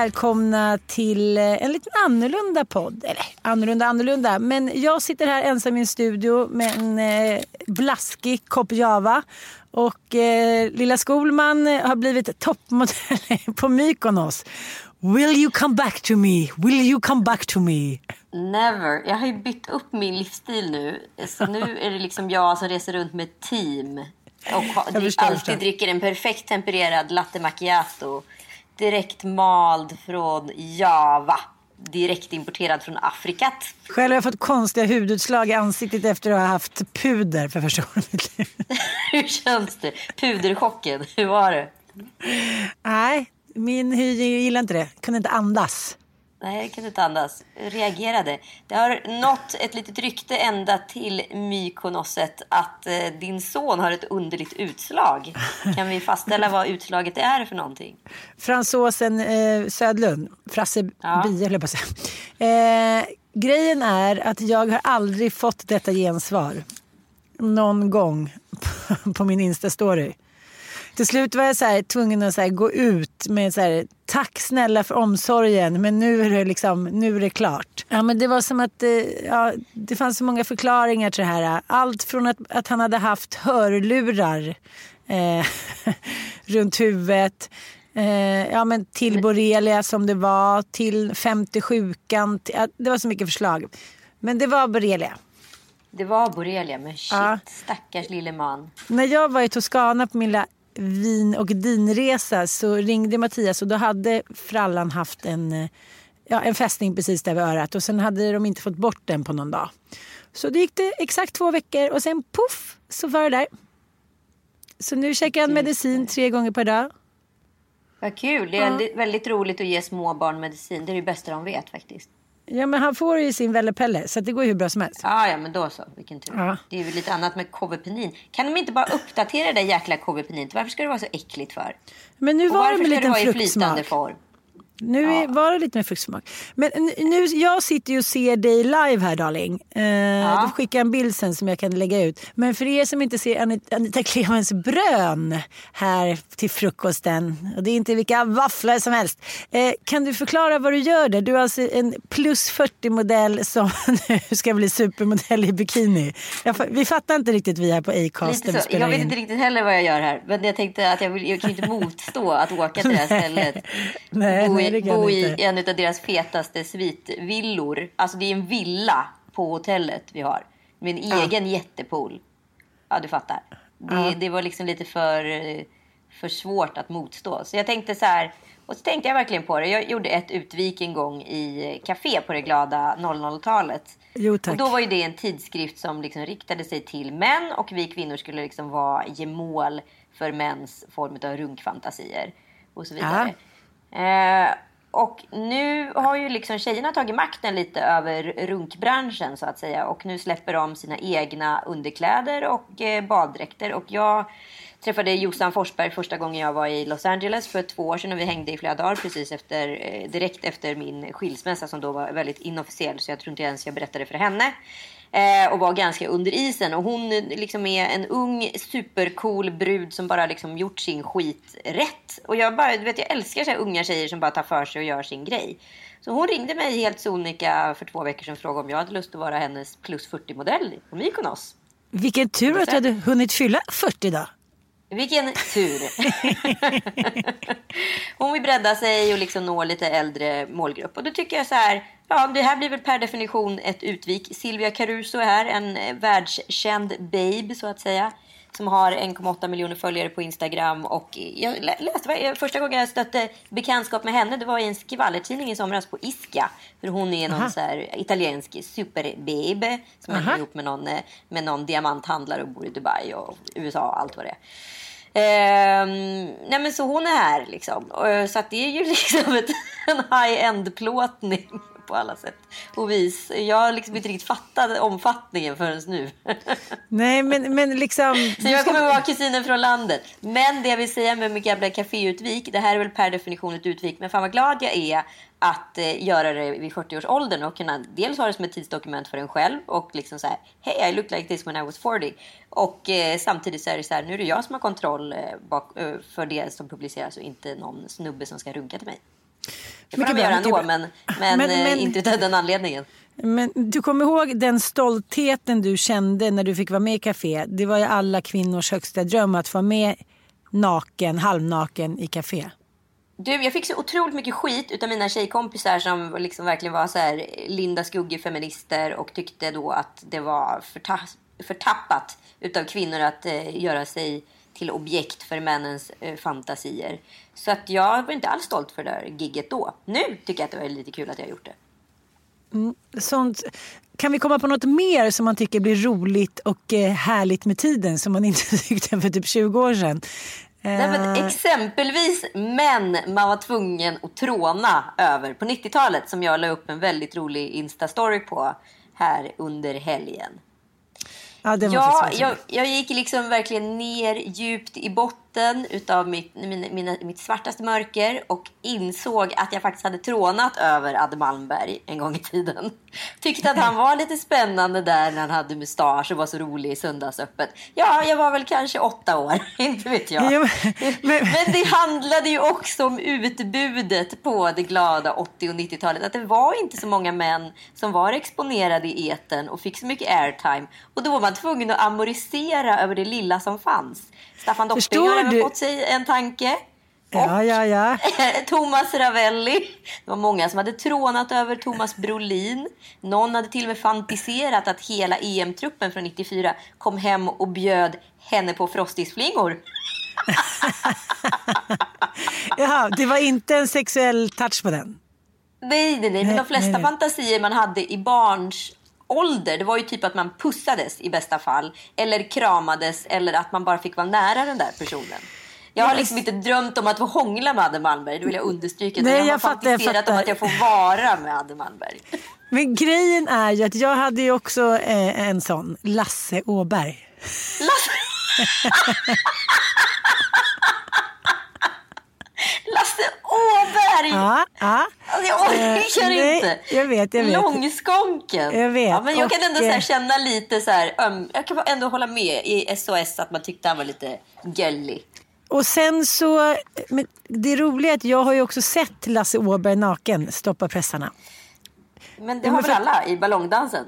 Välkomna till eh, en lite annorlunda podd. Eller annorlunda annorlunda. Men jag sitter här ensam i en studio med en eh, blaskig kopp Java. Och eh, lilla Skolman eh, har blivit toppmodell på Mykonos. Will you come back to me? Will you come back to me? Never. Jag har ju bytt upp min livsstil nu. Så nu är det liksom jag som reser runt med ett team. Och Jag förstår, alltid förstår. dricker en perfekt tempererad latte macchiato. Direkt mald från Java. Direkt importerad från Afrikat. Själv har jag fått konstiga hudutslag i ansiktet efter att ha haft puder för första gången i mitt liv. Hur känns det? Puderchocken, hur var det? Nej, min hy gillar inte det. Kunde inte andas. Nej, jag kunde inte andas. Jag reagerade. Det har nått ett litet rykte ända till Mykonoset att eh, din son har ett underligt utslag. Kan vi fastställa vad utslaget är för någonting? Fransosen eh, Södlund, Frasse Ja. Bie höll jag på att säga. Eh, grejen är att jag har aldrig fått detta gensvar. Någon gång på, på min Insta-story. Till slut var jag så här, tvungen att så här, gå ut med så här, tack snälla för omsorgen men nu är det, liksom, nu är det klart. Ja, men det var som att eh, ja, det fanns så många förklaringar till det här. Allt från att, att han hade haft hörlurar eh, runt huvudet eh, ja, men till borrelia som det var, till 50 sjukan. Till, ja, det var så mycket förslag. Men det var borrelia. Det var borrelia, men shit, Ja. stackars lille man. När jag var i Toscana på min vin och dinresa så ringde Mattias och då hade frallan haft en, eh, ja, en fästning precis där vid örat och sen hade de inte fått bort den på någon dag. Så det gick det exakt två veckor och sen poff så var det där. Så nu käkar han medicin tre gånger per dag. Vad kul. Det är väldigt, väldigt roligt att ge små barn medicin. Det är det bästa de vet faktiskt. Ja men han får ju sin Vellepelle så att det går ju hur bra som helst. Ja, ja, men då så. Vilken tur. Ja. Det är ju lite annat med kovepenin. Kan de inte bara uppdatera det där jäkla kovepeninet? Varför ska det vara så äckligt för? Men nu Och var det varför med ska det liten vara i fruktsmak. flytande form? Nu är, var det lite med fruktsmak. Men nu, jag sitter ju och ser dig live här darling. Eh, Du skickar en bild sen som jag kan lägga ut. Men för er som inte ser Anita, Anita Clemens brön här till frukosten. Och det är inte vilka våfflor som helst. Eh, kan du förklara vad du gör där? Du är alltså en plus 40 modell som nu ska bli supermodell i bikini. Jag, vi fattar inte riktigt vi här på Acast Jag vet in. inte riktigt heller vad jag gör här. Men jag tänkte att jag, vill, jag kan inte motstå att åka till det här stället. Nej, nej, i, bo i inte. en av deras fetaste svitvillor. Alltså det är en villa på hotellet vi har. Med en egen jättepool. Ja, du fattar. Det, det var liksom lite för, för svårt att motstå. Så jag tänkte så här. Och så tänkte jag verkligen på det. Jag gjorde ett utvik en gång i café på det glada 00-talet. Jo, tack. Och då var ju det en tidskrift som liksom riktade sig till män och vi kvinnor skulle liksom vara gemål för mäns form av runkfantasier och så vidare. Eh, och nu har ju liksom tjejerna tagit makten lite över runkbranschen så att säga och nu släpper de sina egna underkläder och eh, baddräkter och jag träffade Jossan Forsberg första gången jag var i Los Angeles för två år sedan och vi hängde i flera dagar precis efter, eh, direkt efter min skilsmässa som då var väldigt inofficiell så jag tror inte ens jag berättade för henne. Eh, och var ganska under isen och hon liksom är en ung supercool brud som bara liksom gjort sin skit rätt. Och jag, bara, du vet, jag älskar så här unga tjejer som bara tar för sig och gör sin grej. Så hon ringde mig helt sonika för två veckor sedan och frågade om jag hade lust att vara hennes plus 40-modell på Mykonos. Vilken tur att du hade hunnit fylla 40 då. Vilken tur! Hon vill bredda sig och liksom nå lite äldre målgrupp. Och då tycker jag så här, ja det här blir väl per definition ett utvik. Silvia Caruso är här, en världskänd babe så att säga. Som har 1,8 miljoner följare på Instagram. Och jag läste, första gången jag stötte bekantskap med henne det var i en skvallertidning i somras på Iska. För hon är någon så här italiensk superbabe som är ihop med någon, eh, med någon diamanthandlare och bor i Dubai och USA och allt vad det är. Eh, nej men så hon är här liksom. Så att det är ju liksom ett, en high-end plåtning på alla sätt och vis. Jag har liksom inte riktigt fattat omfattningen förrän nu. Nej, men, men liksom... Så jag kommer vara kusinen från landet. Men det jag vill säga med mitt gamla kaféutvik, det här är väl per definition ett utvik, men fan vad glad jag är att eh, göra det vid 40-årsåldern och kunna dels ha det som ett tidsdokument för en själv och liksom så här, hey I look like this when I was 40. Och eh, samtidigt så är det så här, nu är det jag som har kontroll eh, bak, eh, för det som publiceras och inte någon snubbe som ska runka till mig. Det får de göra ändå, men, men, men, men, inte av den anledningen. Men du kommer ihåg den stoltheten du kände när du fick vara med i Café? Det var ju alla kvinnors högsta dröm att få vara med naken, halvnaken i Café. Du, jag fick så otroligt mycket skit av mina tjejkompisar som liksom verkligen var så här Linda Skugge-feminister och tyckte då att det var förta- förtappat utav kvinnor att eh, göra sig till objekt för männens eh, fantasier. Så att jag var inte alls stolt för det där gigget då. Nu tycker jag att det var lite kul att jag gjort det. Mm, sånt. Kan vi komma på något mer som man tycker blir roligt och eh, härligt med tiden som man inte tyckte för typ 20 år sedan? Nej, eh. exempelvis män man var tvungen att tråna över på 90-talet som jag la upp en väldigt rolig Insta-story på här under helgen. Ja, ja jag, jag gick liksom verkligen ner djupt i botten botten utav mitt, mina, mina, mitt svartaste mörker och insåg att jag faktiskt hade trånat över Adde Malmberg en gång i tiden. Tyckte att han var lite spännande där när han hade mustasch och var så rolig i Söndagsöppet. Ja, jag var väl kanske åtta år, inte vet jag. Ja, men, men... men det handlade ju också om utbudet på det glada 80 och 90-talet. Att det var inte så många män som var exponerade i eten och fick så mycket airtime. Och då var man tvungen att amorisera över det lilla som fanns. Staffan Dopping har även du... fått sig en tanke. Ja, ja, ja. Thomas Ravelli. Det var många som hade trånat över Thomas Brolin. Någon hade till och med fantiserat att hela EM-truppen från 94 kom hem och bjöd henne på frostisflingor. Jaha, det var inte en sexuell touch på den? Nej, nej, nej. Men de flesta nej, nej. fantasier man hade i barns ålder, det var ju typ att man pussades i bästa fall. Eller kramades eller att man bara fick vara nära den där personen. Jag har liksom inte drömt om att få hångla med Adde Malmberg. Det vill jag understryka. Nej, jag, jag har fattar, fantiserat om att jag får vara med Adde Malmberg. Men grejen är ju att jag hade ju också eh, en sån, Lasse Åberg. Lasse... Lasse Åberg! Ja, ja. Alltså jag orkar uh, inte. Jag vet, jag vet. Långskonken. Jag vet. Ja, men jag kan ändå så känna lite så här, um, jag kan ändå hålla med i SOS att man tyckte han var lite gullig. Och sen så, men det roliga är att jag har ju också sett Lasse Åberg naken stoppa pressarna. Men det har väl alla i ballongdansen?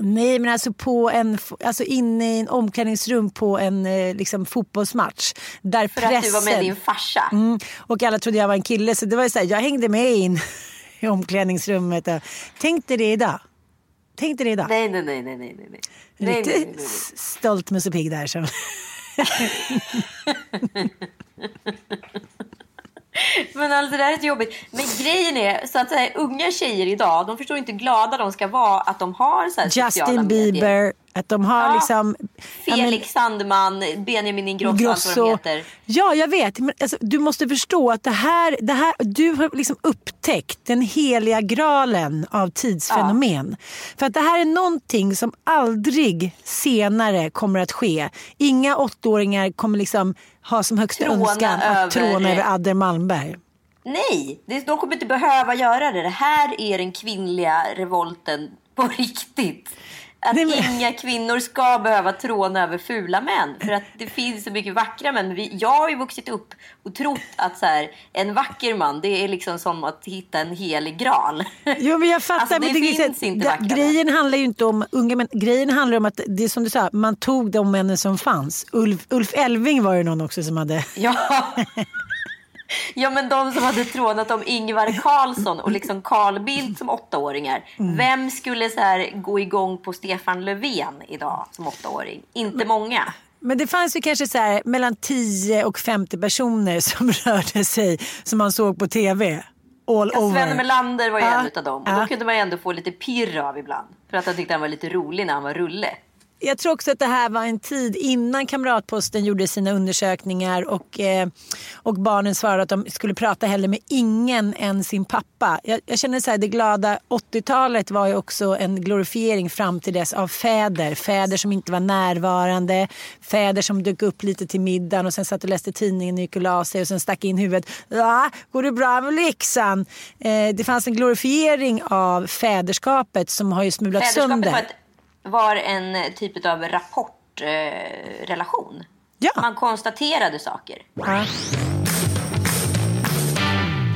Nej, men alltså, på en, alltså inne i en omklädningsrum på en eh, liksom, fotbollsmatch. Där För pressen, att du var med din farsa? Mm, och alla trodde jag var en kille. Så det var så här, jag hängde med in i omklädningsrummet. Och, tänk dig det idag. Tänk dig det idag. Nej, nej, nej. nej, nej, nej. Lite nej, nej, nej, stolt Musse Pigg där. Så. Men alltså det här är så jobbigt. Men grejen är så att så här, unga tjejer idag, de förstår inte hur glada de ska vara att de har så här Justin Bieber, medier. att de har ja. liksom Ja, men- Felix Sandman, Benjamin Ingrosso, allt vad de heter. Ja, jag vet. Men alltså, du måste förstå att det här, det här, du har liksom upptäckt den heliga graalen av tidsfenomen. För att det här är någonting som aldrig senare kommer att ske. Inga åttaåringar kommer liksom ha som högsta Tråna önskan över- att tråna över Adder Malmberg. Nej, det- de kommer inte behöva göra det. Det här är den kvinnliga revolten på riktigt. Att men- inga kvinnor ska behöva tråna över fula män. För att det finns så mycket vackra män. Vi, jag har ju vuxit upp och trott att så här, en vacker man det är liksom som att hitta en helig graal. Jo men jag fattar. Alltså, det men så finns inte vackra män. Grejen handlar ju inte om unga män. Grejen handlar om att det är som du sa, man tog de männen som fanns. Ulf, Ulf Elving var ju någon också som hade... Ja. Ja men de som hade trånat om Ingvar Carlsson och liksom Carl Bildt som åttaåringar. Mm. Vem skulle så här gå igång på Stefan Löfven idag som åttaåring? Inte många. Men det fanns ju kanske så här, mellan 10 och 50 personer som rörde sig som man såg på tv. All Ja, over. Sven Melander var ju Ja, en av dem. Och ja. då kunde man ju ändå få lite pirr av ibland. För att han tyckte han var lite rolig när han var rulle. Jag tror också att det här var en tid innan Kamratposten gjorde sina undersökningar och, eh, och barnen svarade att de skulle prata hellre med ingen än sin pappa. Jag, jag känner så här, det glada 80-talet var ju också en glorifiering fram till dess av fäder. Fäder som inte var närvarande, fäder som dök upp lite till middagen och sen satt och läste tidningen och gick och la sig och sen stack in huvudet. Ja, går det bra med läxan? Eh, det fanns en glorifiering av fäderskapet som har ju smulat sönder. var, ett, var en typ av rapportrelation. Eh. Ja. Man konstaterade saker. Ja.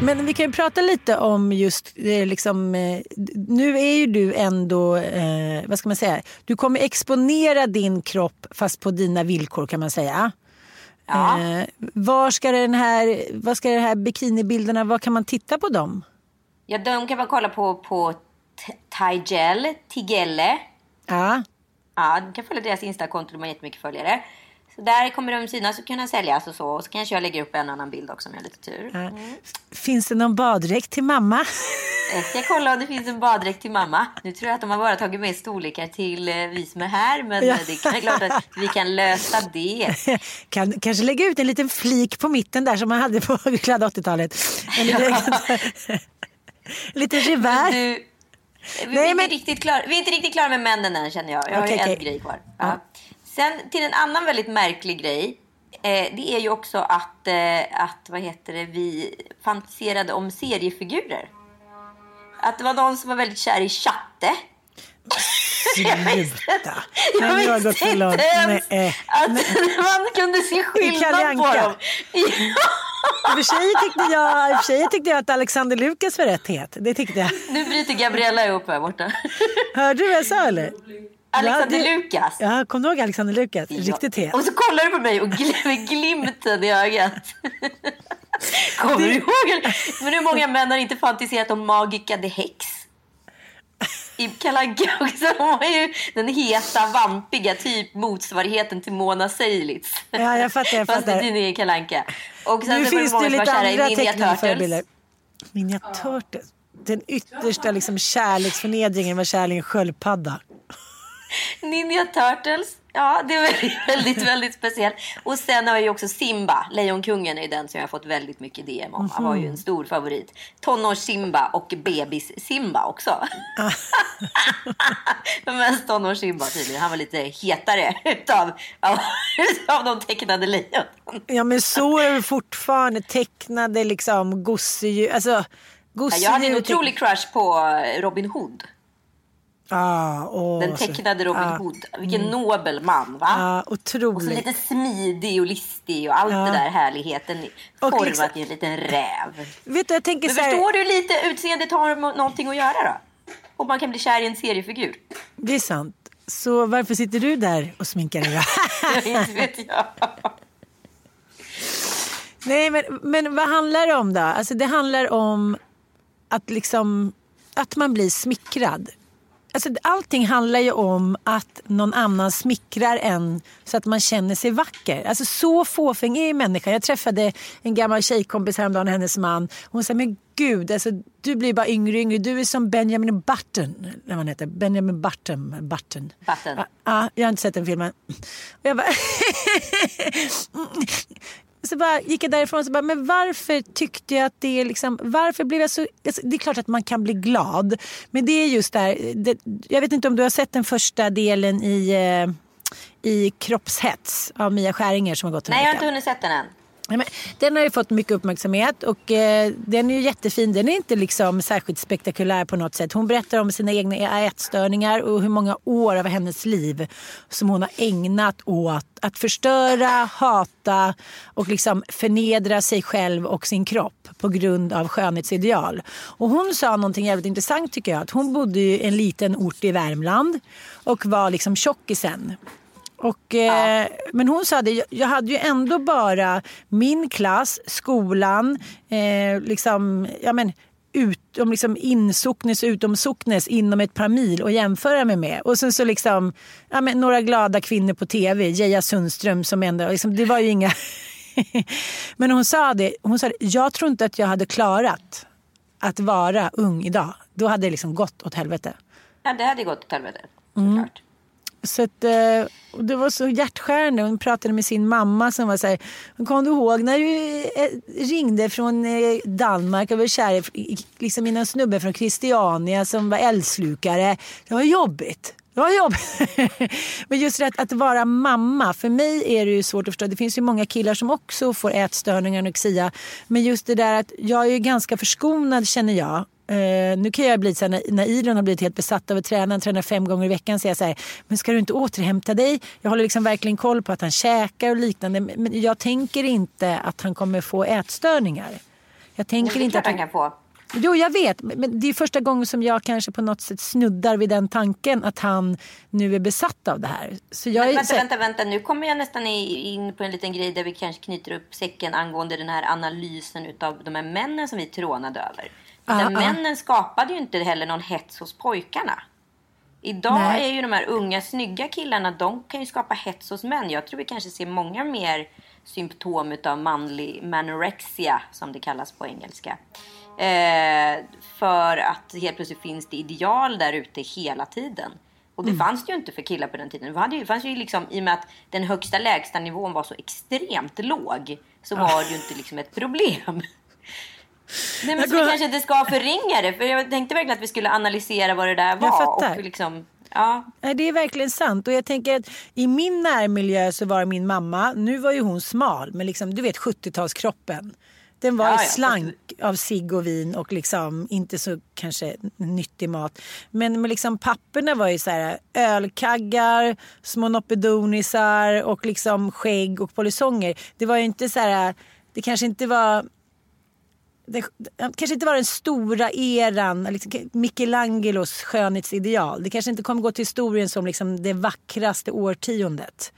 Men vi kan ju prata lite om just eh, liksom, eh, nu är ju du ändå, eh, vad ska man säga, du kommer exponera din kropp fast på dina villkor kan man säga. Ja. Eh, var ska den här, vad ska det här bikinibilderna, var kan man titta på dem? Ja, de kan man kolla på på T- Tygel, Tigelle. Ja. Ja, du kan följa deras Insta-konto, de har jättemycket följare. Så där kommer de synas och kunna säljas och så. Och så kanske jag lägger upp en annan bild också om jag har lite tur. Ja. Finns det någon baddräkt till mamma? Jag ska kolla om det finns en baddräkt till mamma. Nu tror jag att de har bara tagit med storlekar till eh, vi som är här. Men Ja. eh, det är klart att vi kan lösa det. kan kanske lägga ut en liten flik på mitten där som man hade på glada 80-talet. En liten, en liten revär. Vi, Nej, är men- inte riktigt klar, vi är inte riktigt klara med männen än känner jag. Jag har ju en grej kvar. Ja. Sen till en annan väldigt märklig grej. Eh, det är ju också att, eh, att vad heter det, vi fantiserade om seriefigurer. Att det var någon som var väldigt kär i Chatte. Sluta. Jag Nej, visste gått för inte långt. ens Nej, eh. att man kunde se skillnad på dem. I och sig tyckte jag, i och för sig tyckte jag att Alexander Lukas var rätt het. Det tyckte jag. Nu bryter Gabriella upp här borta. Hörde du vad jag sa eller? Alexander Ja, det- Lukas. Ja, kom du ihåg Alexander Lukas? Riktigt het. Och så kollar du på mig och gl- med glimten i ögat. Kommer du ihåg? Men hur många män har inte fantiserat om Magica the Hex? I Kalle också. Hon var ju den heta, vampiga typ motsvarigheten till Mona Seilitz. Ja, jag fattar, jag Fast fattar. det är Kalle Anka. Och sen Nu finns det lite andra Ninja tecknade förebilder. Turtles. Ninja Turtles. Den yttersta liksom, kärleksförnedringen var kärleken sköldpadda. Ninja Turtles. Ja, det är väldigt, väldigt, speciellt. Och sen har jag också Simba. Lejonkungen är den som jag har fått väldigt mycket DM om. Han var ju en stor favorit. Tonårs-Simba och bebis-Simba också. Men mest tonårs-Simba tydligen. Han var lite hetare utav, av, av de tecknade lejonen. Ja men så är det fortfarande tecknade liksom gosedjur. Alltså, gosedjur. Jag hade en otrolig crush på Robin Hood. Ah, åh, Den tecknade Robin ah, Hood. Vilken nobel man va? Ja, Och så lite smidig och listig och allt Ja. det där härligheten format liksom- i en liten räv. Vet du, jag tänker Men så här, förstår du lite utseendet har må- någonting att göra då? Och man kan bli kär i en seriefigur. Det är sant. Så varför sitter du där och sminkar dig då? Inte vet jag. Nej, men, men vad handlar det om då? Alltså det handlar om att liksom att man blir smickrad. Alltså, allting handlar ju om att någon annan smickrar en så att man känner sig vacker. Alltså, så fåfäng är människan. Jag träffade en gammal tjejkompis häromdagen, hennes man. Hon sa, men gud, alltså, du blir bara yngre och yngre. Du är som Benjamin Button. När man heter. Benjamin Button. Button. Button. Ja, ja, jag har inte sett den filmen. Och jag bara... så bara gick jag därifrån och bara, men varför tyckte jag att det är liksom, varför blev jag så, alltså, det är klart att man kan bli glad. Men det är just där, det, jag vet inte om du har sett den första delen i, eh, i Kroppshets av Mia Skäringer som har gått en Nej, jag har vecka. inte hunnit sett den än. Den har ju fått mycket uppmärksamhet och eh, den är ju jättefin. Den är inte liksom särskilt spektakulär på något sätt. Hon berättar om sina egna ätstörningar och hur många år av hennes liv som hon har ägnat åt att förstöra, hata och liksom förnedra sig själv och sin kropp på grund av skönhetsideal. Och hon sa någonting jävligt intressant tycker jag. Att hon bodde i en liten ort i Värmland och var liksom tjockisen. Och, eh, Men hon sa det, jag- hade ju ändå bara min klass, skolan, eh, liksom, ja men ut, om liksom insocknes och utomsocknes inom ett par mil att jämföra mig med. Och sen så liksom, ja men några glada kvinnor på tv, Geja Sundström som ändå, liksom, det var ju inga... men hon sa det, hon sa det, jag tror inte att jag hade klarat att vara ung idag. Då hade det liksom gått åt helvete. Ja, det hade gått åt helvete. Mm. Så att, och det var så hjärtskärande. Hon pratade med sin mamma som var så här. Kom du ihåg när du eh, ringde från eh, Danmark och var kär i- liksom i någon snubbe från Christiania som var eldslukare. Det var jobbigt. Det var jobbigt. Men just det att, att vara mamma. För mig är det ju svårt att förstå. Det finns ju många killar som också får ätstörningar, och anorexia. Men just det där att jag är ju ganska förskonad känner jag. Eh, nu kan jag bli så här, när, när har blivit helt besatt av att träna, han tränar fem gånger i veckan, säger jag så här, men ska du inte återhämta dig? Jag håller liksom verkligen koll på att han käkar och liknande, men jag tänker inte att han kommer få ätstörningar. Jag tänker inte att han kan få. Jo, jag vet. Men det är första gången som jag kanske på något sätt snuddar vid den tanken att han nu är besatt av det här. Så jag Men, vänta, så- vänta, vänta. Nu kommer jag nästan in på en liten grej där vi kanske knyter upp säcken angående den här analysen utav de här männen som vi trånade över. Utan ja. männen skapade ju inte heller någon hets hos pojkarna. Idag Nej. är ju de här unga snygga killarna, de kan ju skapa hets hos män. Jag tror vi kanske ser många mer symptom utav manlig manorexia, som det kallas på engelska. Eh, för att helt plötsligt finns det ideal där ute hela tiden. Och det fanns det ju inte för killar på den tiden. Det hade ju- det fanns ju liksom, I och med att den högsta lägsta nivån var så extremt låg så var det ju inte liksom ett problem. Nej, men så vi kanske inte ska förringa det. För jag tänkte verkligen att vi skulle analysera vad det där var. Jag fattar. Och liksom, ja. Det är verkligen sant. Och jag tänker att i min närmiljö så var min mamma, nu var ju hon smal, men liksom, du vet 70-talskroppen. Den var Ja, slank av cigg och vin och liksom inte så kanske nyttig mat. Men, men liksom papporna var ju så här ölkaggar, små noppedonisar och liksom skägg och polisonger. Det var ju inte så här, det kanske inte var det, kanske inte var den stora eran, liksom Michelangelos skönhetsideal. Det kanske inte kommer gå till historien som liksom det vackraste årtiondet.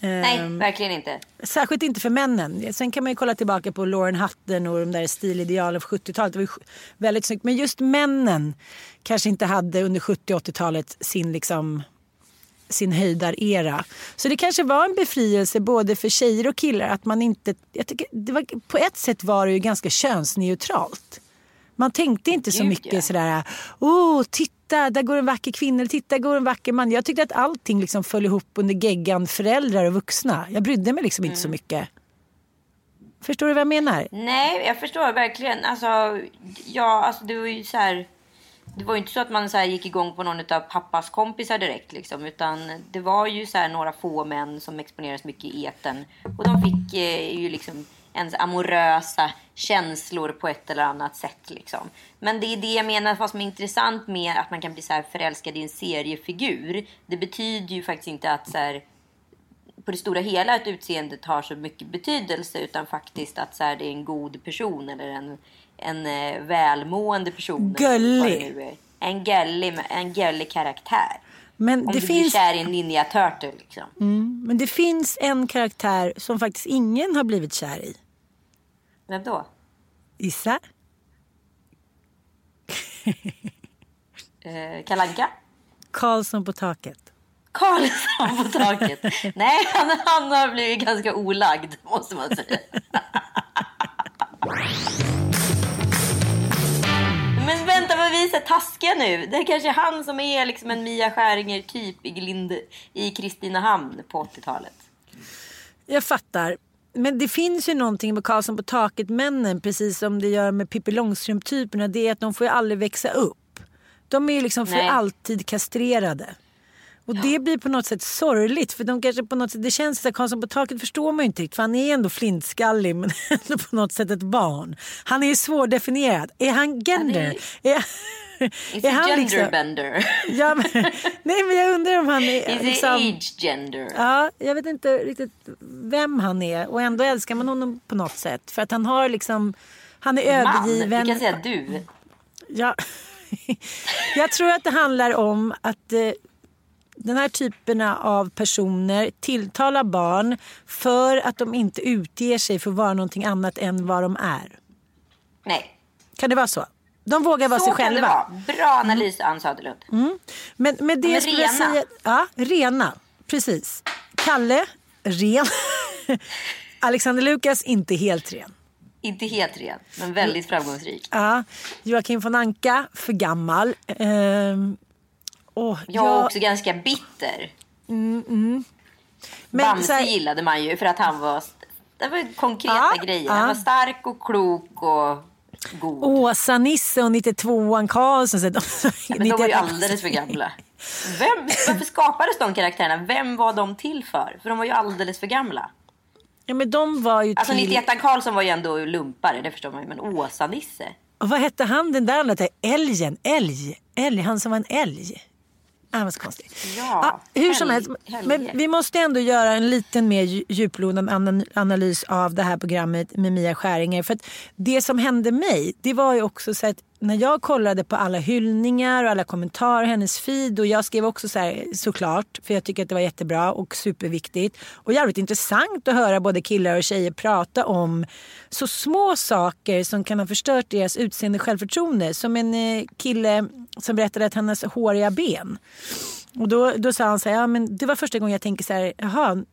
Nej, Ehm. verkligen inte. Särskilt inte för männen. Sen kan man ju kolla tillbaka på Lauren Hutton och de där stilidealen från 70-talet. Det var väldigt snyggt. Men just männen kanske inte hade under 70 och 80-talet sin liksom sin höjdarera. Så det kanske var en befrielse både för tjejer och killar att man inte... Jag tycker, det var, på ett sätt var det ju ganska könsneutralt. Man tänkte inte så mycket sådär, åh titta där går en vacker kvinna, eller titta där går en vacker man. Jag tyckte att allting liksom föll ihop under geggan föräldrar och vuxna. Jag brydde mig liksom Mm. inte så mycket. Förstår du vad jag menar? Nej, jag förstår verkligen. Alltså, ja, alltså det var ju så här... Det var ju inte så att man så här gick igång på någon av pappas kompisar direkt. Liksom, utan det var ju så här några få män som exponerades mycket i eten. Och de fick eh, ju liksom ens amorösa känslor på ett eller annat sätt. Liksom. Men det är det jag menar, vad som är intressant med att man kan bli så här förälskad i en seriefigur. Det betyder ju faktiskt inte att så här, på det stora hela att utseendet har så mycket betydelse utan faktiskt att så här, det är en god person eller en, en eh, välmående person. Gullig. En gullig, en gullig karaktär. Men Om det, du finns, blir kär i en ninja turtle liksom. men det finns en karaktär som faktiskt ingen har blivit kär i. Vem då? Gissa? Eh, Kalanka? Karlsson på taket. Karlsson på taket. Nej, han, han har blivit ganska olagd måste man säga. är så taskiga nu. Det är kanske han som är liksom en Mia Skäringer typ i, Glind, i Kristinehamn på 80-talet. Jag fattar. Men det finns ju någonting med Karlsson på taket-männen precis som det gör med Pippi Långstrump-typerna. Det är att de får ju aldrig växa upp. De är ju liksom för Nej. alltid kastrerade. Och det blir på något sätt sorgligt för de kanske på något sätt, det känns som att Karlsson på taket förstår man ju inte riktigt för han är ändå flintskallig men ändå på något sätt ett barn. Han är ju svårdefinierad. Är han gender? är, It's a genderbender. ja, men, nej men jag undrar om han är It's liksom, age gender. Ja, jag vet inte riktigt vem han är och ändå älskar man honom på något sätt. För att han har liksom, han är Man, övergiven. vi kan säga du. Ja. jag tror att det handlar om att eh, den här typen av personer tilltalar barn för att de inte utger sig för att vara någonting annat än vad de är. Nej, Kan det vara så? De vågar vara så sig kan själva. det vara. Bra analys, Ann Söderlund. Men med det Men skulle jag rena. säga... Ja, rena. Precis. Kalle, ren. Alexander Lukas, inte helt ren. Inte helt ren, men väldigt framgångsrik. Ja. Joakim von Anka, för gammal. Ehm, åh, Jag är också ganska bitter. men Bamse här- gillade man ju för att han var... Det var konkreta Ja, grejer. ja. Han var stark och klok och god. Åsa-Nisse och 92an Karlsson. Så de, Men de var ju 91 alldeles för gamla. Vem, varför skapades de karaktärerna? Vem var de till för? För de var ju alldeles för gamla. Ja, men de var ju Alltså till... 91 Karlsson var ju ändå lumpare, det förstår man ju. Men Åsa-Nisse? Och vad hette han den där? Älgen? Älg? Älg? Han som var en älg? Ah, så konstigt. Ja, hur som helst. Men vi måste ändå göra en liten mer dju- djuplodande ana- analys av det här programmet med Mia Skäringer. För att det som hände mig, det var ju också så att när jag kollade på alla hyllningar och alla kommentarer, hennes feed och jag skrev också så här såklart, för jag tycker att det var jättebra och superviktigt. Och jävligt intressant att höra både killar och tjejer prata om så små saker som kan ha förstört deras utseende och självförtroende. Som en eh, kille som berättade att han har håriga ben. Och då, då sa han så här, ja, men det var första gången jag tänkte så här, jaha,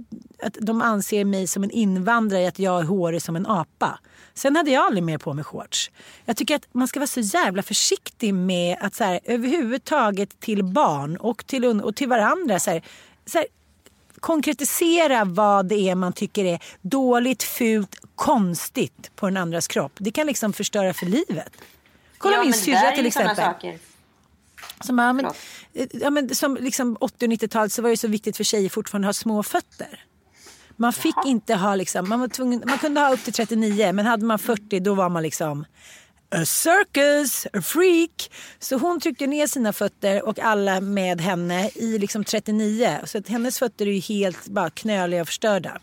att de anser mig som en invandrare, att jag är hårig som en apa. Sen hade jag aldrig mer på mig shorts. Jag tycker att man ska vara så jävla försiktig med att så här, överhuvudtaget till barn och till, och till varandra så här, så här, konkretisera vad det är man tycker är dåligt, fult, konstigt på den andras kropp. Det kan liksom förstöra för livet. Kolla ja, min syrra till exempel. Som, ja, men, ja, men, som liksom 80 och 90-talet så var det så viktigt för tjejer fortfarande att ha små fötter. Man fick inte ha liksom, man var tvungen, man kunde ha upp till 39 men hade man 40 då var man liksom a circus, a freak. Så hon tryckte ner sina fötter och alla med henne i liksom 39. Så att hennes fötter är ju helt bara knöliga och förstörda.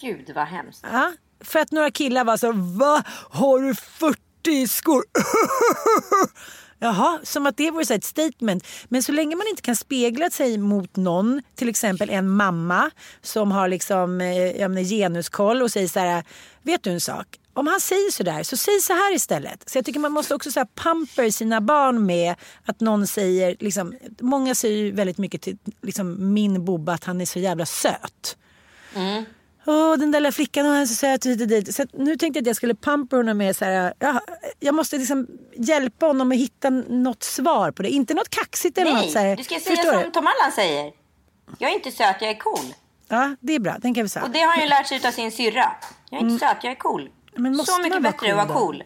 Gud vad hemskt. Ja, för att några killar var så Va? Har du 40 skor? Jaha, som att det vore så ett statement. Men så länge man inte kan spegla sig mot någon, till exempel en mamma som har liksom, eh, jag menar, genuskoll och säger så här, vet du en sak? Om han säger så där, så säg så här istället. Så jag tycker man måste också så här pamper sina barn med att någon säger, liksom, många säger ju väldigt mycket till liksom, min Bobba att han är så jävla söt. Mm. Åh, den där lilla flickan han är så söt hit och dit. Så att nu tänkte jag att jag skulle pampa honom med så här, ja, jag måste liksom hjälpa honom att hitta något svar på det. Inte något kaxigt eller något så här. Nej, du ska säga Förstår som du? Tom Allan säger. Jag är inte söt, jag är cool. Ja, det är bra. Den kan vi säga. Och det har han ju lärt sig av sin syrra. Jag är inte söt, jag är cool. Men måste Så mycket man vara bättre att cool vara då? cool.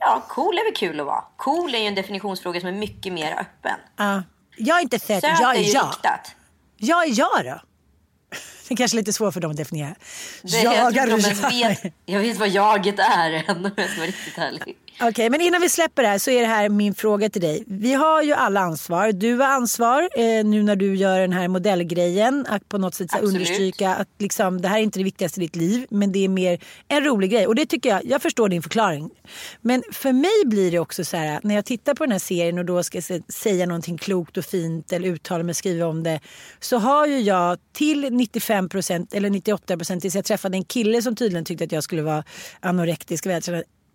Ja, cool är väl kul att vara. Cool är ju en definitionsfråga som är mycket mer öppen. Ja. Jag är inte söt, Söt jag är är jag. riktat. Jag är jag då. Det är kanske lite svårt för dem att definiera. Det, jag, vet, jag vet vad jaget är än om jag ska vara riktigt ärlig. Okej, men innan vi släpper det här så är det här min fråga till dig. Vi har ju alla ansvar. Du har ansvar eh, nu när du gör den här modellgrejen. Att på något sätt Absolut. understryka att liksom, det här är inte det viktigaste i ditt liv. Men det är mer en rolig grej. Och det tycker jag, jag förstår din förklaring. Men för mig blir det också så här när jag tittar på den här serien och då ska säga någonting klokt och fint eller uttala mig, skriva om det. Så har ju jag till 95% eller 98% tills jag träffade en kille som tydligen tyckte att jag skulle vara anorektisk. och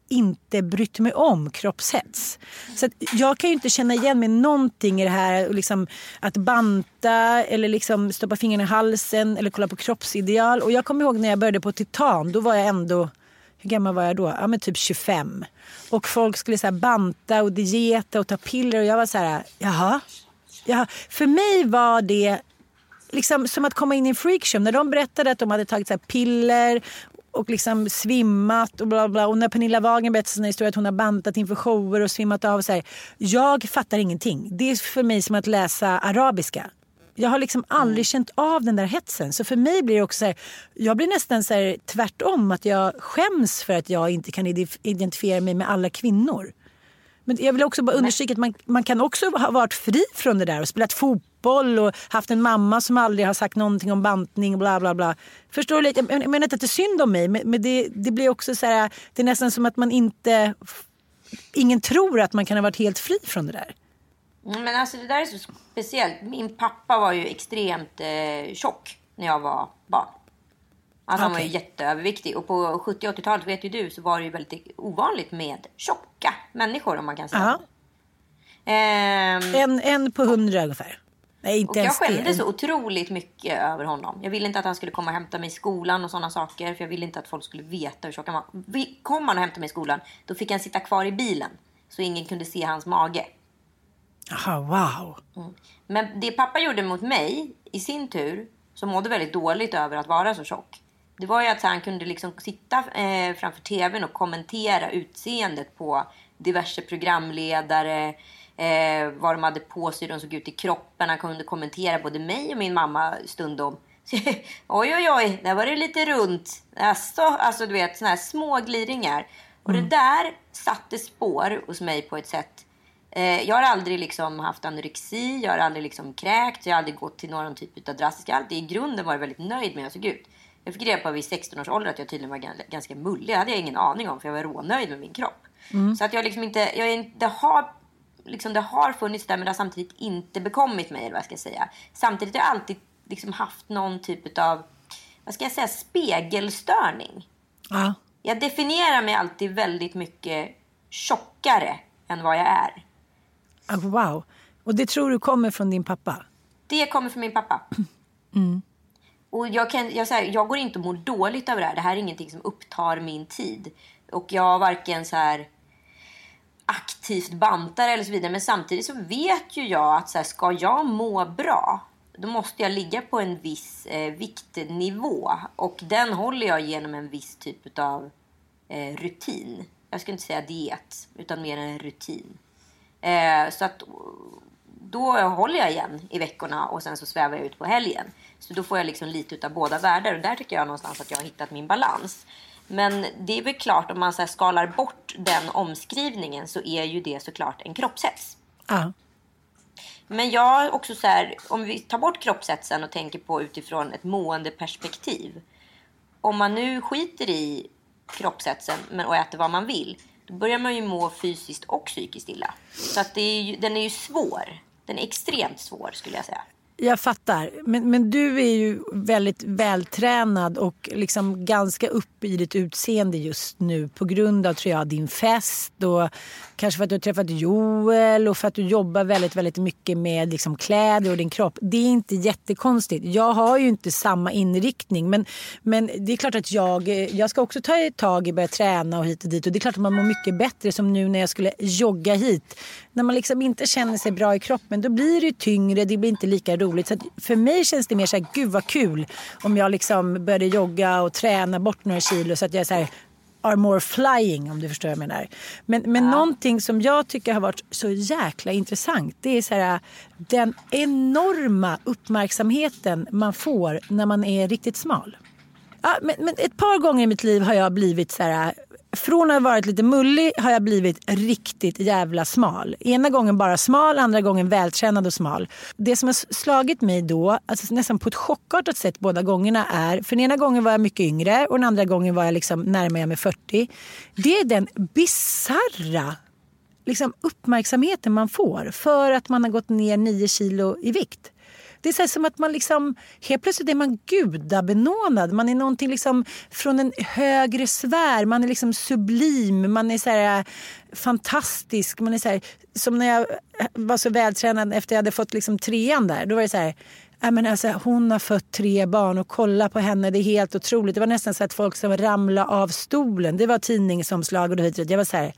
inte brytt mig om kroppshets. Så att jag kan ju inte känna igen mig någonting i det här liksom, att banta eller liksom stoppa fingrarna i halsen eller kolla på kroppsideal. Och jag kommer ihåg när jag började på Titan, då var jag ändå hur gammal var jag då? Ja men typ 25. Och folk skulle så banta och dieta och ta piller och jag var så här, jaha. jaha. För mig var det liksom som att komma in i en freakshow. När de berättade att de hade tagit så piller och liksom svimmat och bla bla. Och när Pernilla Wagen berättade sin historia att hon har bantat inför shower och svimmat av. Så här, jag fattar ingenting. Det är för mig som att läsa arabiska. Jag har liksom aldrig mm. känt av den där hetsen. Så för mig blir det också så här, jag blir nästan så här, tvärtom. Att jag skäms för att jag inte kan identifiera mig med alla kvinnor. Men jag vill också bara understryka att man, man kan också ha varit fri från det där och spelat fotboll och haft en mamma som aldrig har sagt någonting om bantning och bla bla bla. Förstår du lite? Jag menar inte att det är synd om mig men det, det blir också så här, det är nästan som att man inte, ingen tror att man kan ha varit helt fri från det där. Mm, men alltså det där är så speciellt. Min pappa var ju extremt eh, tjock när jag var barn. Alltså han var ju jätteöverviktig. Och på 70 80-talet, vet ju du, så var det ju väldigt ovanligt med tjocka människor om man kan säga. Ehm, en, en på hundra ungefär. Nej, inte och jag skämdes så otroligt mycket över honom. Jag ville inte att han skulle komma och hämta mig i skolan och sådana saker. För jag ville inte att folk skulle veta hur tjock han var. Kom han och hämtade mig i skolan, då fick han sitta kvar i bilen. Så ingen kunde se hans mage. Aha, wow. Mm. Men det pappa gjorde mot mig, i sin tur, som mådde väldigt dåligt över att vara så tjock. Det var ju att han kunde liksom sitta eh, framför tvn och kommentera utseendet på diverse programledare. Eh, vad de hade på sig, hur de såg ut i kroppen. Han kunde kommentera både mig och min mamma stundom. oj, oj, oj, där var det lite runt. Alltså, alltså du vet, såna här små gliringar. Och mm. det där satte spår hos mig på ett sätt Eh, jag har aldrig liksom haft anorexi, jag har aldrig liksom kräkt, jag har aldrig gått till någon typ av drastisk. Jag alltid i grunden varit väldigt nöjd med hur jag såg ut. Jag fick reda på vid 16 års ålder att jag tydligen var ganska mullig. Det hade jag ingen aning om för jag var rånöjd med min kropp. Mm. Så att jag liksom inte, jag det har liksom det har funnits där men det har samtidigt inte bekommit mig eller vad jag ska säga. Samtidigt har jag alltid liksom haft någon typ av, vad ska jag säga, spegelstörning. Ja. Jag definierar mig alltid väldigt mycket tjockare än vad jag är. Ah, wow. Och det tror du kommer från din pappa? Det kommer från min pappa. Mm. Och jag, kan, jag, här, jag går inte och mår dåligt över det här. Det här är ingenting som upptar min tid. Och jag varken så här aktivt bantar eller så vidare. Men samtidigt så vet ju jag att så här, ska jag må bra då måste jag ligga på en viss eh, viktnivå. Och den håller jag genom en viss typ av eh, rutin. Jag skulle inte säga diet, utan mer en rutin. Eh, så att då håller jag igen i veckorna och sen så svävar jag ut på helgen. Så då får jag liksom lite utav båda världar och där tycker jag någonstans att jag har hittat min balans. Men det är väl klart om man så skalar bort den omskrivningen så är ju det såklart en kroppshets. Ja. Men jag också så här, om vi tar bort kroppshetsen och tänker på utifrån ett måendeperspektiv. Om man nu skiter i kroppshetsen och äter vad man vill då börjar man ju må fysiskt och psykiskt illa. Så att det är ju, den är ju svår. Den är extremt svår skulle jag säga. Jag fattar. Men, men du är ju väldigt vältränad och liksom ganska upp i ditt utseende just nu på grund av tror jag, din fest och kanske för att du har träffat Joel och för att du jobbar väldigt, väldigt mycket med liksom kläder och din kropp. Det är inte jättekonstigt. Jag har ju inte samma inriktning men, men det är klart att jag, jag ska också ta tag i börja träna och hit och dit och det är klart att man mår mycket bättre som nu när jag skulle jogga hit. När man liksom inte känner sig bra i kroppen då blir det tyngre, det blir inte lika roligt. Så för mig känns det mer så här, gud vad kul om jag liksom började jogga och träna bort några kilo så att jag är så här, are more flying om du förstår vad jag menar. Men, men ja. någonting som jag tycker har varit så jäkla intressant det är så här, den enorma uppmärksamheten man får när man är riktigt smal. Ja, men, men ett par gånger i mitt liv har jag blivit så här från att ha varit lite mullig har jag blivit riktigt jävla smal. Ena gången bara smal, andra gången vältränad och smal. Det som har slagit mig då, alltså nästan på ett chockartat sätt båda gångerna är, för den ena gången var jag mycket yngre och den andra gången var jag liksom närmare mig 40. Det är den bizarra liksom uppmärksamheten man får för att man har gått ner 9 kilo i vikt. Det är så här som att man liksom, helt plötsligt är man gudabenådad. Man är någonting liksom från en högre sfär. Man är liksom sublim, man är så här eh, fantastisk. Man är så här, som när jag eh, var så vältränad efter jag hade fått liksom trean där. Då var det så här, Ja, men alltså, hon har fött tre barn och kolla på henne, det är helt otroligt. Det var nästan så att folk som ramlade av stolen. Det var tidningsomslag och hit Jag var så här,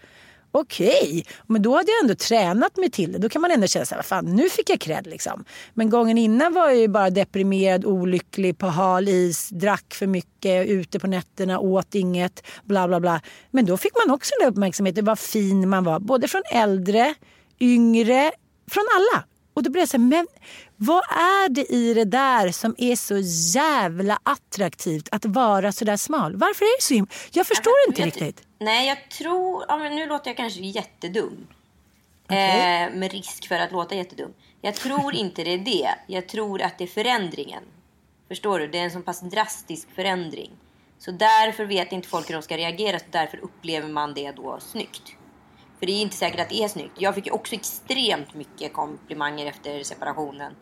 okej, okay. men då hade jag ändå tränat mig till det. Då kan man ändå känna så här, fan nu fick jag cred liksom. Men gången innan var jag ju bara deprimerad, olycklig, på hal is, drack för mycket, ute på nätterna, åt inget, bla bla bla. Men då fick man också den uppmärksamheten, vad fin man var. Både från äldre, yngre, från alla. Och då blev jag så här, men vad är det i det där som är så jävla attraktivt att vara så där smal? Varför är det så himla... Jag förstår jag, inte riktigt. Nej, jag tror... Ja, men nu låter jag kanske jättedum. Okay. Eh, med risk för att låta jättedum. Jag tror inte det är det. Jag tror att det är förändringen. Förstår du? Det är en så pass drastisk förändring. Så därför vet inte folk hur de ska reagera. Så därför upplever man det då snyggt. För det är inte säkert att det är snyggt. Jag fick ju också extremt mycket komplimanger efter separationen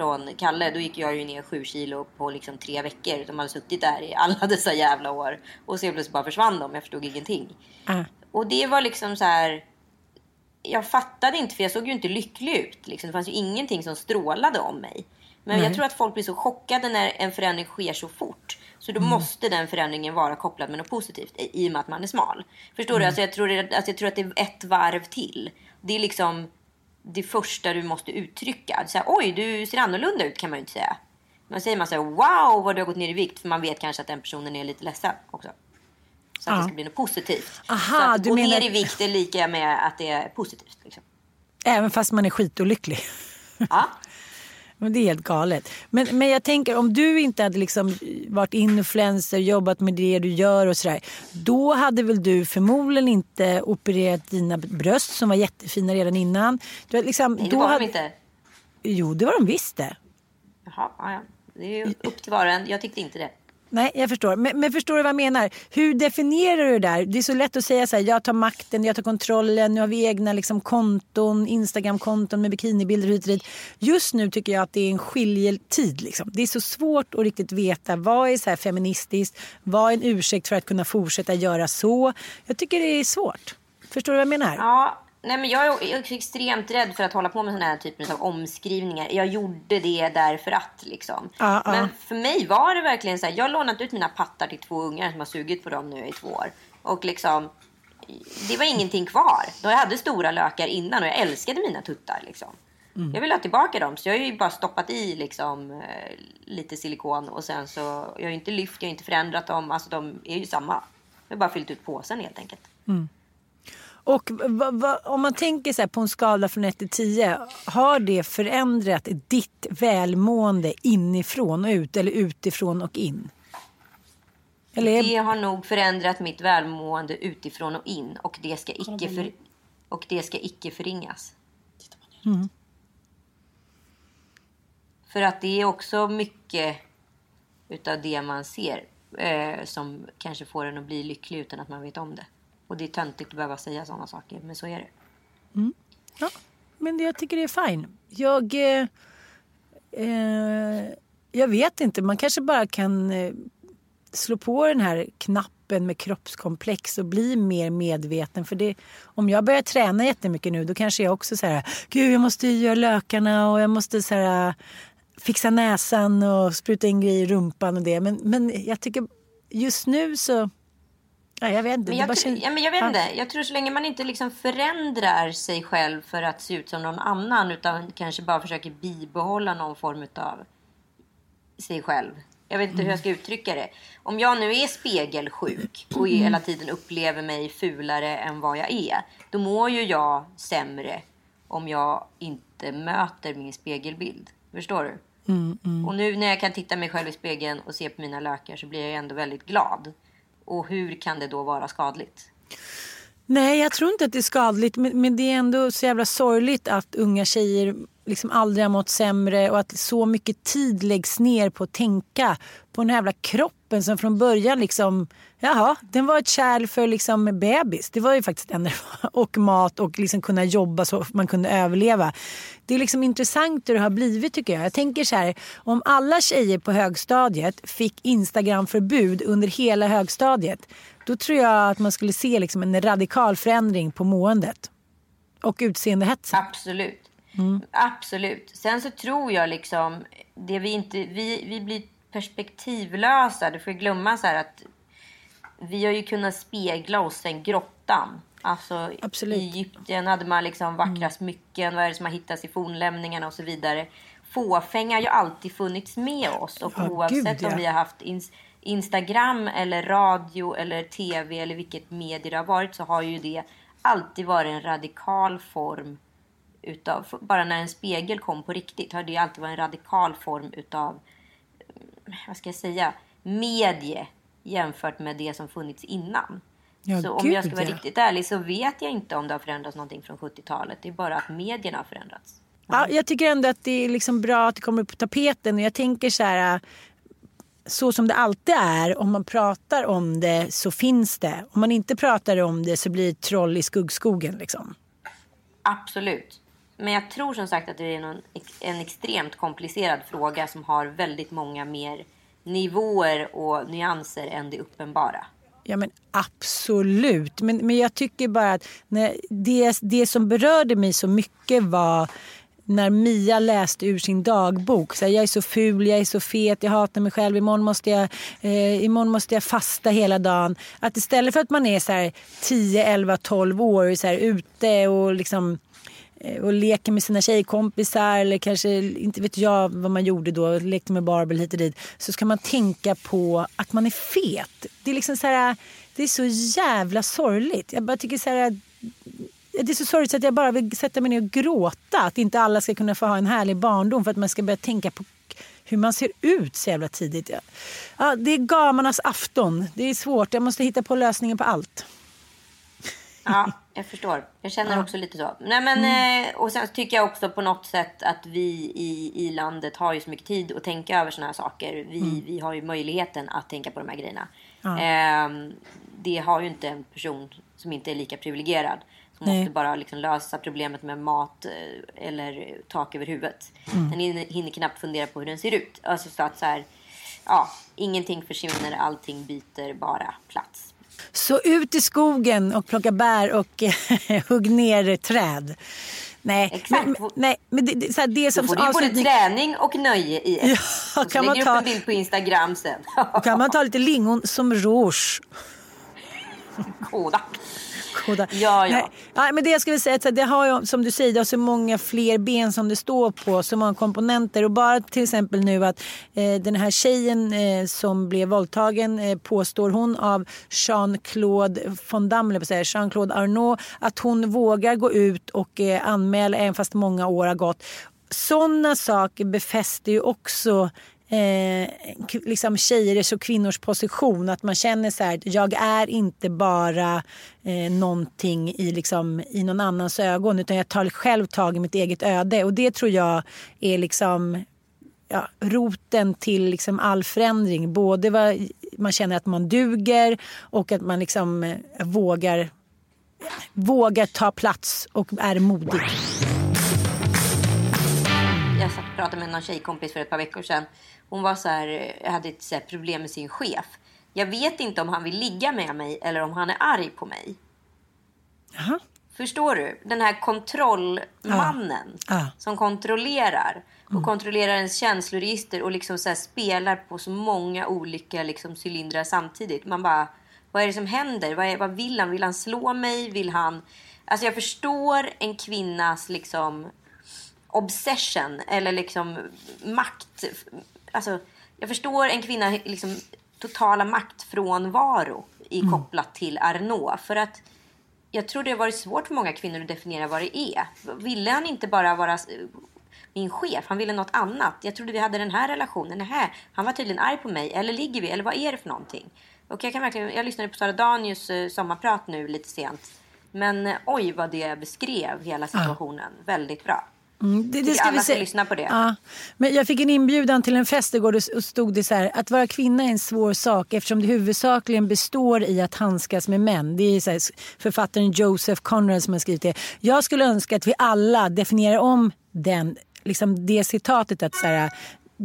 från Kalle. Då gick jag ju ner sju kilo på liksom tre veckor. De hade suttit där i alla dessa jävla år. Och så plötsligt bara försvann de. Jag förstod ingenting. Mm. Och det var liksom så här. Jag fattade inte för jag såg ju inte lycklig ut. Liksom. Det fanns ju ingenting som strålade om mig. Men mm. jag tror att folk blir så chockade när en förändring sker så fort. Så då mm. måste den förändringen vara kopplad med något positivt i och med att man är smal. Förstår mm. du? Alltså jag, tror, alltså jag tror att det är ett varv till. Det är liksom det första du måste uttrycka. Så här, Oj, du ser annorlunda ut kan man ju inte säga. Man säger man så här, wow vad du har gått ner i vikt. För man vet kanske att den personen är lite ledsen också. Så att ja. det ska bli något positivt. Aha, så att gå menar... ner i vikt är lika med att det är positivt. Liksom. Även fast man är skitolycklig? Ja. Men det är helt galet. Men, men jag tänker om du inte hade liksom varit influencer, jobbat med det du gör och sådär. Då hade väl du förmodligen inte opererat dina bröst som var jättefina redan innan. Du, liksom, Nej, det var hade... de inte. Jo, det var de visst det. Jaha, ja. Det är upp till var och en. Jag tyckte inte det. Nej, jag förstår. Men, men, förstår du vad jag menar? Hur definierar du det där? Det är så lätt att säga så här, jag tar makten, jag tar kontrollen, nu har vi egna liksom, konton, Instagram-konton med bikinibilder hit och dit. Just nu tycker jag att det är en skiljetid. Liksom. Det är så svårt att riktigt veta vad är så här feministiskt, vad är en ursäkt för att kunna fortsätta göra så. Jag tycker det är svårt. Förstår du vad jag menar? Ja, Nej, men jag är extremt rädd för att hålla på med såna här typer av omskrivningar. Jag gjorde det därför att liksom. Ah, men för mig var det verkligen så här. Jag har lånat ut mina pattar till två ungar som har sugit på dem nu i två år. Och liksom. Det var ingenting kvar. Jag hade stora lökar innan och jag älskade mina tuttar liksom. Mm. Jag vill ha tillbaka dem så jag har ju bara stoppat i liksom eh, lite silikon och sen så. Jag har inte lyft, jag har inte förändrat dem. Alltså de är ju samma. Jag har bara fyllt ut påsen helt enkelt. Mm. Och va, va, om man tänker så på en skala från 1 till 10. Har det förändrat ditt välmående inifrån och ut eller utifrån och in? Eller... Det har nog förändrat mitt välmående utifrån och in. Och det ska icke, för... och det ska icke förringas. Mm. För att det är också mycket utav det man ser eh, som kanske får en att bli lycklig utan att man vet om det. Och det är töntigt att behöva säga sådana saker, men så är det. Mm. Ja, men jag tycker det är fine. Jag, eh, eh, jag vet inte, man kanske bara kan eh, slå på den här knappen med kroppskomplex och bli mer medveten. För det, om jag börjar träna jättemycket nu då kanske jag också säger Gud jag måste göra lökarna och jag måste så här, eh, fixa näsan och spruta in grejer i rumpan och det. Men, men jag tycker just nu så Ja, jag vet inte. Men jag, känns... ja, men jag vet inte. Jag tror så länge man inte liksom förändrar sig själv för att se ut som någon annan utan kanske bara försöker bibehålla någon form av sig själv. Jag vet inte mm. hur jag ska uttrycka det. Om jag nu är spegelsjuk och mm. hela tiden upplever mig fulare än vad jag är. Då mår ju jag sämre om jag inte möter min spegelbild. Förstår du? Mm, mm. och nu när jag kan titta mig själv i spegeln och se på mina lökar så blir jag ändå väldigt glad. Och hur kan det då vara skadligt? Nej, jag tror inte att det är skadligt. Men, men det är ändå så jävla sorgligt att unga tjejer liksom aldrig har mått sämre och att så mycket tid läggs ner på att tänka på den här jävla kroppen som från början liksom, jaha, den var ett kärl för liksom bebis. Det var ju faktiskt en och mat och liksom kunna jobba så man kunde överleva. Det är liksom intressant hur det har blivit tycker jag. Jag tänker så här, om alla tjejer på högstadiet fick Instagramförbud under hela högstadiet, då tror jag att man skulle se liksom en radikal förändring på måendet. Och utseendehetsen. Absolut. Mm. Absolut. Sen så tror jag liksom, det vi inte, vi, vi blir perspektivlösa. Du får glömma så att vi har ju kunnat spegla oss sen grottan. Alltså Absolut. i Egypten hade man liksom vackra mm. smycken, vad är det som har hittats i fornlämningarna och så vidare. Fåfänga har ju alltid funnits med oss och ja, oavsett Gud, ja. om vi har haft ins Instagram eller radio eller tv eller vilket medie det har varit så har ju det alltid varit en radikal form utav, bara när en spegel kom på riktigt har det alltid varit en radikal form utav, vad ska jag säga, medie jämfört med det som funnits innan. Ja, så om Gud, jag ska vara ja. riktigt ärlig så vet jag inte om det har förändrats någonting från 70-talet. Det är bara att medierna har förändrats. Ja, jag tycker ändå att det är liksom bra att det kommer upp på tapeten. Och jag tänker så här, så som det alltid är, om man pratar om det så finns det. Om man inte pratar om det så blir det troll i skuggskogen. Liksom. Absolut. Men jag tror som sagt att det är någon, en extremt komplicerad fråga som har väldigt många mer nivåer och nyanser än det uppenbara. Ja men absolut. Men, men jag tycker bara att när det, det som berörde mig så mycket var när Mia läste ur sin dagbok. Så här, jag är så ful, jag är så fet, jag hatar mig själv, imorgon måste jag, eh, imorgon måste jag fasta hela dagen. Att istället för att man är så här 10, 11, 12 år så här, ute och liksom och leker med sina tjejkompisar eller kanske, inte vet jag vad man gjorde då, lekte med Barbie hit och dit. Så ska man tänka på att man är fet. Det är liksom så här, det är så jävla sorgligt. Jag bara tycker så här, det är så sorgligt att jag bara vill sätta mig ner och gråta. Att inte alla ska kunna få ha en härlig barndom för att man ska börja tänka på hur man ser ut så jävla tidigt. Ja, det är gamarnas afton. Det är svårt. Jag måste hitta på lösningen på allt. Ja, jag förstår. Jag känner ja. också lite så. Nej, men, mm. Eh, och sen tycker jag också på något sätt att vi i, i landet har ju så mycket tid att tänka över såna här saker. Vi, mm. vi har ju möjligheten att tänka på de här grejerna. Ja. Eh, det har ju inte en person som inte är lika privilegierad. Som Nej. måste bara liksom lösa problemet med mat eh, eller tak över huvudet. Mm. Den hinner knappt fundera på hur den ser ut. Alltså så att så här, ja, ingenting försvinner, allting byter bara plats. Så ut i skogen och plocka bär och hugg ner träd. Nej, Exakt. Men, nej, men det, det, så här, det som Då får du avslutning... både träning och nöje i ett. Ja, och så kan man ta... upp en bild på Instagram sen. kan man ta lite lingon som rouge. Kodak. Koda. Ja, ja. Nej, men det jag skulle säga att det har som du säger, det har så många fler ben som det står på, så många komponenter. Och bara till exempel nu att eh, den här tjejen eh, som blev våldtagen eh, påstår hon av Jean-Claude von Damme, Jean-Claude Arnault, att hon vågar gå ut och eh, anmäla även fast många år har gått. Sådana saker befäster ju också eh, liksom tjejers och kvinnors position. Att man känner så här, jag är inte bara eh, någonting i, liksom, i någon annans ögon utan jag tar själv tag i mitt eget öde. Och det tror jag är liksom ja, roten till liksom all förändring. Både vad man känner att man duger och att man liksom eh, vågar, vågar ta plats och är modig jag satt och pratade med någon tjejkompis för ett par veckor sedan. Hon var så här, hade ett så problem med sin chef. Jag vet inte om han vill ligga med mig eller om han är arg på mig. Aha. Förstår du? Den här kontrollmannen ah. Ah. som kontrollerar och mm. kontrollerar ens känsloregister och liksom så spelar på så många olika liksom cylindrar samtidigt. Man bara, vad är det som händer? Vad, är, vad vill han? Vill han slå mig? Vill han... Alltså jag förstår en kvinnas liksom obsession eller liksom makt. Alltså, jag förstår en kvinna liksom totala maktfrånvaro i mm. kopplat till Arnault. För att jag tror det har varit svårt för många kvinnor att definiera vad det är. Ville han inte bara vara min chef? Han ville något annat. Jag trodde vi hade den här relationen. Nähä, han var tydligen arg på mig. Eller ligger vi? Eller vad är det för någonting? Och jag, kan verkligen, jag lyssnade på Sara Danius eh, sommarprat nu lite sent. Men eh, oj vad det beskrev hela situationen. Ja. Väldigt bra. Mm, det, det Tycker alla ska se- lyssna på det. Ja. Men jag fick en inbjudan till en fest igår och och stod det så här. Att vara kvinna är en svår sak eftersom det huvudsakligen består i att handskas med män. Det är så här, författaren Joseph Conrad som har skrivit det. Jag skulle önska att vi alla definierar om den, liksom det citatet. att så här,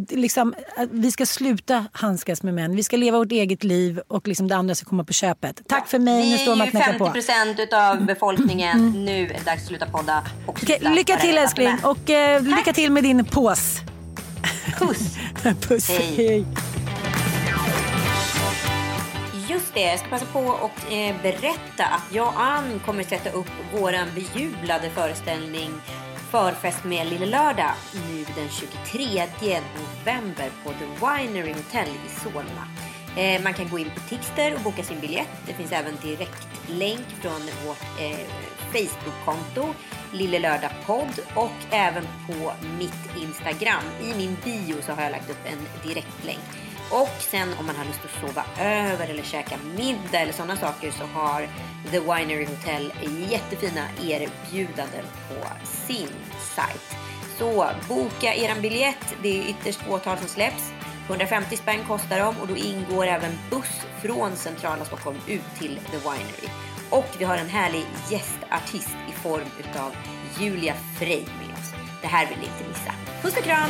Liksom, vi ska sluta handskas med män. Vi ska leva vårt eget liv och liksom det andra ska komma på köpet. Tack för mig. Nu Vi står är man ju knackar 50 på. procent utav befolkningen. Nu är det dags att sluta podda. Och sluta lycka vara till älskling och eh, lycka till med din pås. Puss! Puss. Hej. Hej. Just det, jag ska passa på och eh, berätta att jag och Ann kommer sätta upp våran bejublade föreställning Förfest med Lille Lördag nu den 23 november på The Winery Hotel i Solna. Eh, man kan gå in på Tixter och boka sin biljett. Det finns även direktlänk från vårt eh, Facebook-konto Lille Lördag podd och även på mitt Instagram. I min bio så har jag lagt upp en direktlänk. Och sen om man har lust att sova över eller käka middag eller sådana saker så har The Winery Hotel jättefina erbjudanden på sin sajt. Så boka er biljett. Det är ytterst fåtal som släpps. 150 spänn kostar de och då ingår även buss från centrala Stockholm ut till The Winery. Och vi har en härlig gästartist i form utav Julia Frey med oss. Det här vill ni inte missa. Puss och kram!